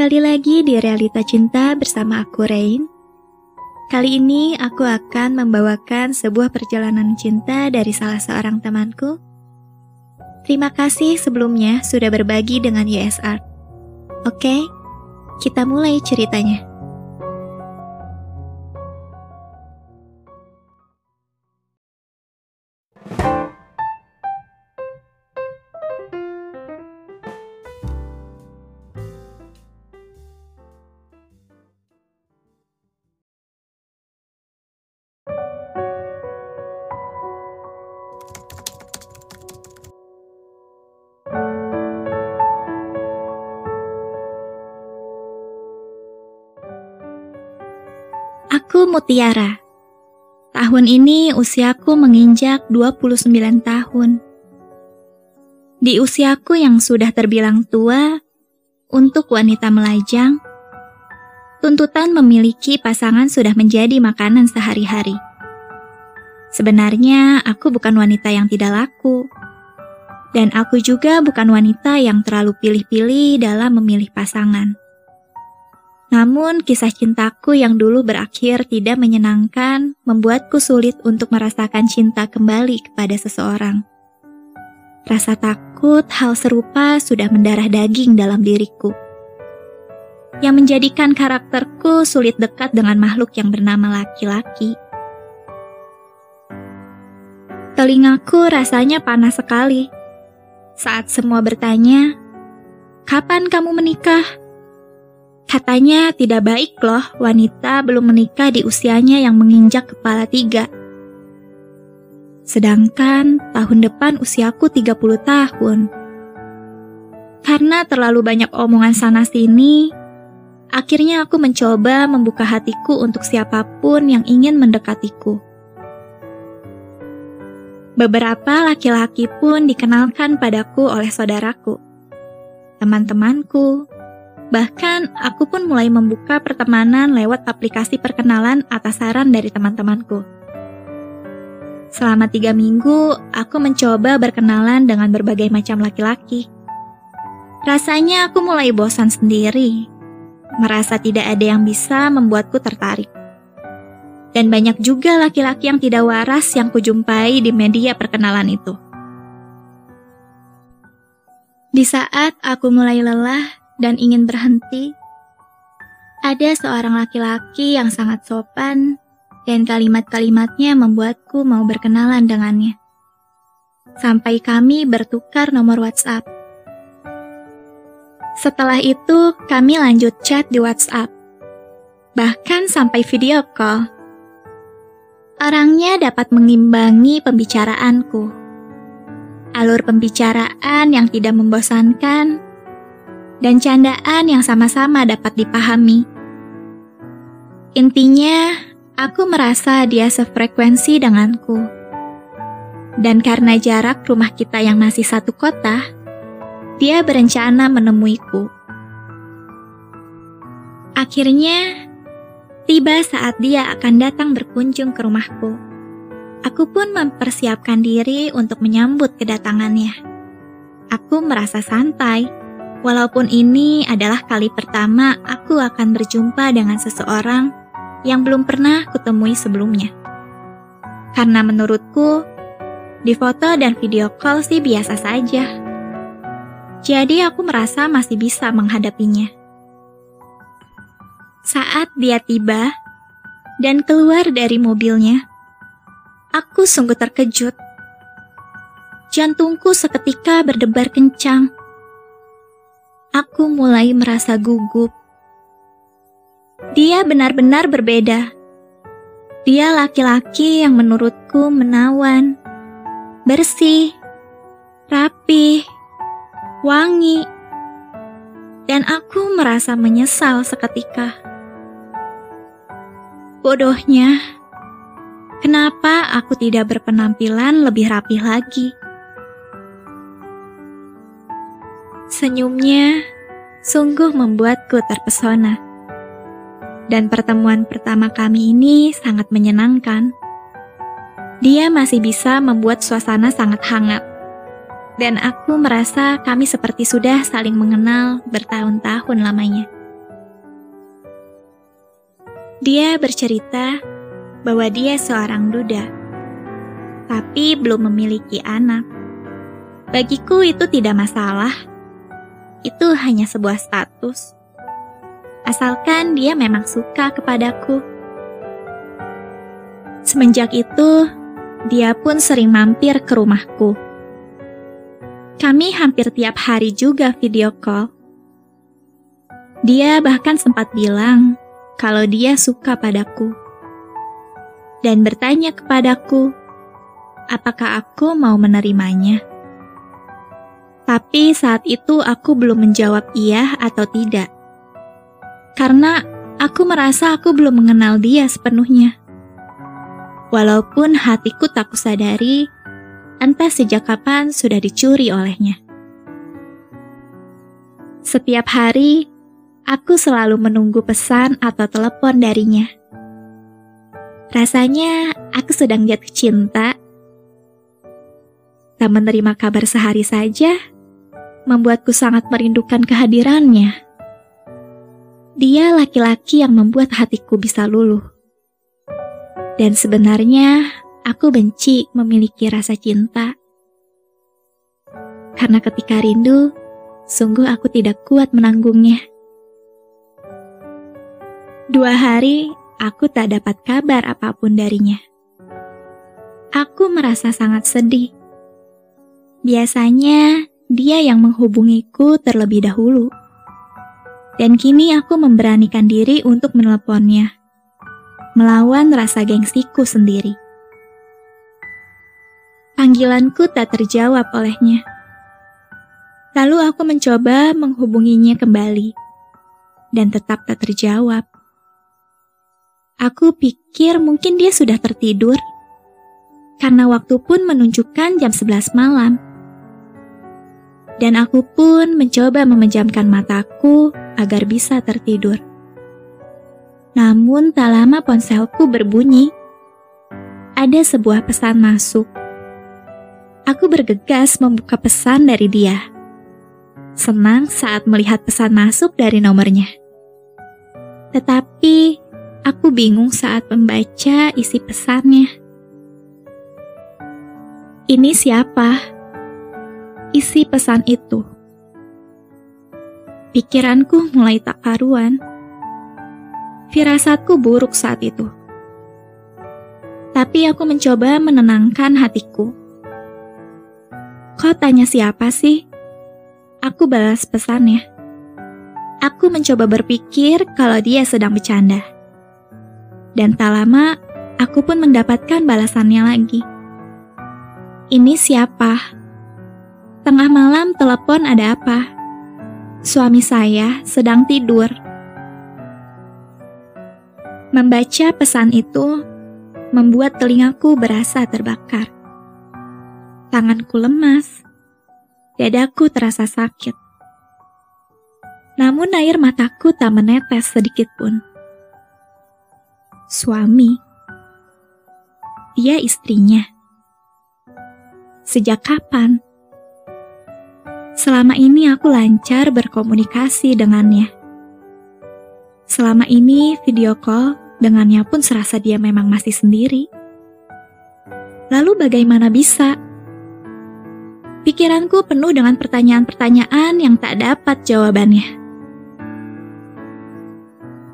Kembali lagi di Realita Cinta bersama aku Rain. Kali ini aku akan membawakan sebuah perjalanan cinta dari salah seorang temanku. Terima kasih sebelumnya sudah berbagi dengan YSR. Oke, kita mulai ceritanya. Mutiara. Tahun ini usiaku menginjak 29 tahun. Di usiaku yang sudah terbilang tua, untuk wanita melajang, tuntutan memiliki pasangan sudah menjadi makanan sehari-hari. Sebenarnya aku bukan wanita yang tidak laku. Dan aku juga bukan wanita yang terlalu pilih-pilih dalam memilih pasangan. Namun kisah cintaku yang dulu berakhir tidak menyenangkan membuatku sulit untuk merasakan cinta kembali kepada seseorang. Rasa takut hal serupa sudah mendarah daging dalam diriku. Yang menjadikan karakterku sulit dekat dengan makhluk yang bernama laki-laki. Telingaku rasanya panas sekali saat semua bertanya, "Kapan kamu menikah?" Katanya tidak baik loh wanita belum menikah di usianya yang menginjak kepala tiga. Sedangkan tahun depan usiaku 30 tahun. Karena terlalu banyak omongan sana-sini, akhirnya aku mencoba membuka hatiku untuk siapa pun yang ingin mendekatiku. Beberapa laki-laki pun dikenalkan padaku oleh saudaraku, teman-temanku, Bahkan aku pun mulai membuka pertemanan lewat aplikasi perkenalan atas saran dari teman-temanku. Selama tiga minggu, aku mencoba berkenalan dengan berbagai macam laki-laki. Rasanya aku mulai bosan sendiri, merasa tidak ada yang bisa membuatku tertarik. Dan banyak juga laki-laki yang tidak waras yang kujumpai di media perkenalan itu. Di saat aku mulai lelah dan ingin berhenti, ada seorang laki-laki yang sangat sopan dan kalimat-kalimatnya membuatku mau berkenalan dengannya. Sampai kami bertukar nomor WhatsApp. Setelah itu, kami lanjut chat di WhatsApp. Bahkan sampai video call. Orangnya dapat mengimbangi pembicaraanku. Alur pembicaraan yang tidak membosankan dan candaan yang sama-sama dapat dipahami. Intinya, aku merasa dia sefrekuensi denganku. Dan karena jarak rumah kita yang masih satu kota, dia berencana menemuiku. Akhirnya, tiba saat dia akan datang berkunjung ke rumahku. Aku pun mempersiapkan diri untuk menyambut kedatangannya. Aku merasa santai Walaupun ini adalah kali pertama aku akan berjumpa dengan seseorang yang belum pernah kutemui sebelumnya. Karena menurutku, di foto dan video call sih biasa saja. Jadi aku merasa masih bisa menghadapinya. Saat dia tiba dan keluar dari mobilnya, aku sungguh terkejut. Jantungku seketika berdebar kencang aku mulai merasa gugup. Dia benar-benar berbeda. Dia laki-laki yang menurutku menawan, bersih, rapi, wangi, dan aku merasa menyesal seketika. Bodohnya, kenapa aku tidak berpenampilan lebih rapi lagi? Senyumnya sungguh membuatku terpesona. Dan pertemuan pertama kami ini sangat menyenangkan. Dia masih bisa membuat suasana sangat hangat. Dan aku merasa kami seperti sudah saling mengenal bertahun-tahun lamanya. Dia bercerita bahwa dia seorang duda, tapi belum memiliki anak. Bagiku itu tidak masalah. Itu hanya sebuah status. Asalkan dia memang suka kepadaku. Semenjak itu, dia pun sering mampir ke rumahku. Kami hampir tiap hari juga video call. Dia bahkan sempat bilang kalau dia suka padaku. Dan bertanya kepadaku, apakah aku mau menerimanya. Tapi saat itu aku belum menjawab iya atau tidak. Karena aku merasa aku belum mengenal dia sepenuhnya. Walaupun hatiku tak kusadari, entah sejak kapan sudah dicuri olehnya. Setiap hari, aku selalu menunggu pesan atau telepon darinya. Rasanya aku sedang jatuh cinta. Tak menerima kabar sehari saja, membuatku sangat merindukan kehadirannya. Dia laki-laki yang membuat hatiku bisa luluh. Dan sebenarnya aku benci memiliki rasa cinta. Karena ketika rindu, sungguh aku tidak kuat menanggungnya. Dua hari, aku tak dapat kabar apa pun darinya. Aku merasa sangat sedih. Biasanya, dia yang menghubungiku terlebih dahulu. Dan kini aku memberanikan diri untuk meneleponnya melawan rasa gengsiku sendiri. Panggilanku tak terjawab olehnya. Lalu aku mencoba menghubunginya kembali, dan tetap tak terjawab. Aku pikir mungkin dia sudah tertidur, karena waktu pun menunjukkan jam 11 malam. Dan aku pun mencoba memejamkan mataku agar bisa tertidur. Namun tak lama ponselku berbunyi. Ada sebuah pesan masuk. Aku bergegas membuka pesan dari dia. Senang saat melihat pesan masuk dari nomornya. Tetapi aku bingung saat membaca isi pesannya. Ini siapa? Isi pesan itu. Pikiranku mulai tak karuan Firasatku buruk saat itu. Tapi aku mencoba menenangkan hatiku. Kau tanya siapa sih? Aku balas pesannya. Aku mencoba berpikir kalau dia sedang bercanda. Dan tak lama, aku pun mendapatkan balasannya lagi. Ini siapa? Tengah malam telepon ada apa? Suami saya sedang tidur. Membaca pesan itu membuat telingaku berasa terbakar. Tanganku lemas, dadaku terasa sakit. Namun air mataku tak menetes sedikit pun. Suami, dia istrinya. Sejak kapan? Selama ini aku lancar berkomunikasi dengannya Selama ini video call dengannya pun serasa dia memang masih sendiri. Lalu bagaimana bisa? Pikiranku penuh dengan pertanyaan-pertanyaan yang tak dapat jawabannya.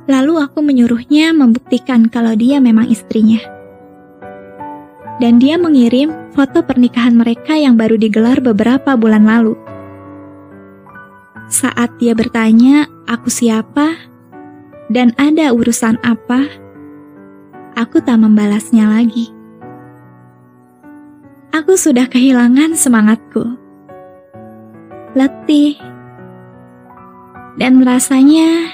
Lalu aku menyuruhnya membuktikan kalau dia memang istrinya. Dan dia mengirim foto pernikahan mereka yang baru digelar beberapa bulan lalu. Saat dia bertanya, "Aku siapa?" dan ada urusan apa, aku tak membalasnya lagi. Aku sudah kehilangan semangatku. Letih. Dan rasanya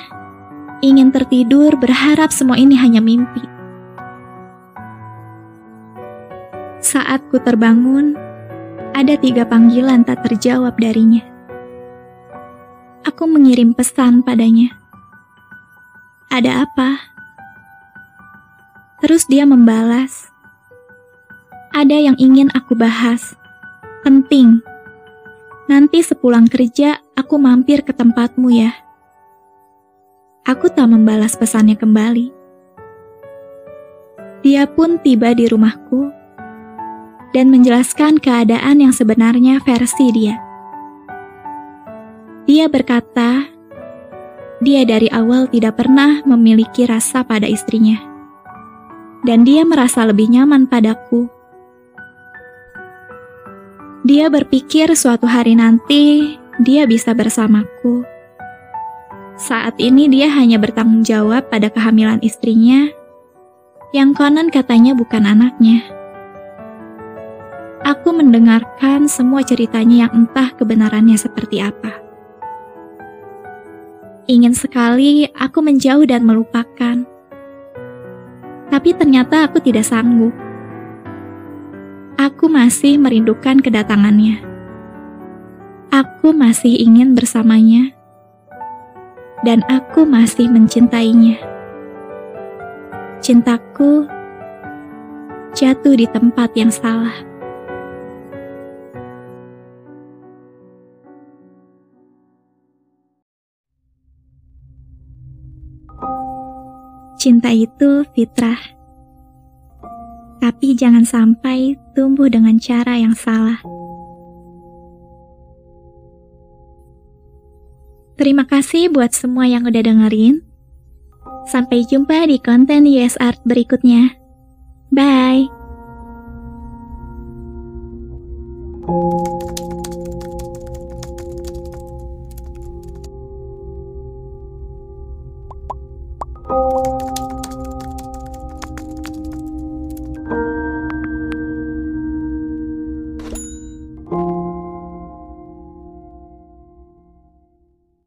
ingin tertidur berharap semua ini hanya mimpi. Saat ku terbangun, ada tiga panggilan tak terjawab darinya. Aku mengirim pesan padanya ada apa? Terus dia membalas, ada yang ingin aku bahas. Penting. Nanti sepulang kerja, aku mampir ke tempatmu ya. Aku tak membalas pesannya kembali. Dia pun tiba di rumahku dan menjelaskan keadaan yang sebenarnya versi dia. Dia berkata, dia dari awal tidak pernah memiliki rasa pada istrinya, dan dia merasa lebih nyaman padaku. Dia berpikir suatu hari nanti dia bisa bersamaku. Saat ini dia hanya bertanggung jawab pada kehamilan istrinya, yang konon katanya bukan anaknya. Aku mendengarkan semua ceritanya yang entah kebenarannya seperti apa. Ingin sekali aku menjauh dan melupakan. Tapi ternyata aku tidak sanggup. Aku masih merindukan kedatangannya. Aku masih ingin bersamanya. Dan aku masih mencintainya. Cintaku jatuh di tempat yang salah. Cinta itu fitrah, tapi jangan sampai tumbuh dengan cara yang salah. Terima kasih buat semua yang udah dengerin. Sampai jumpa di konten US Art berikutnya. Bye.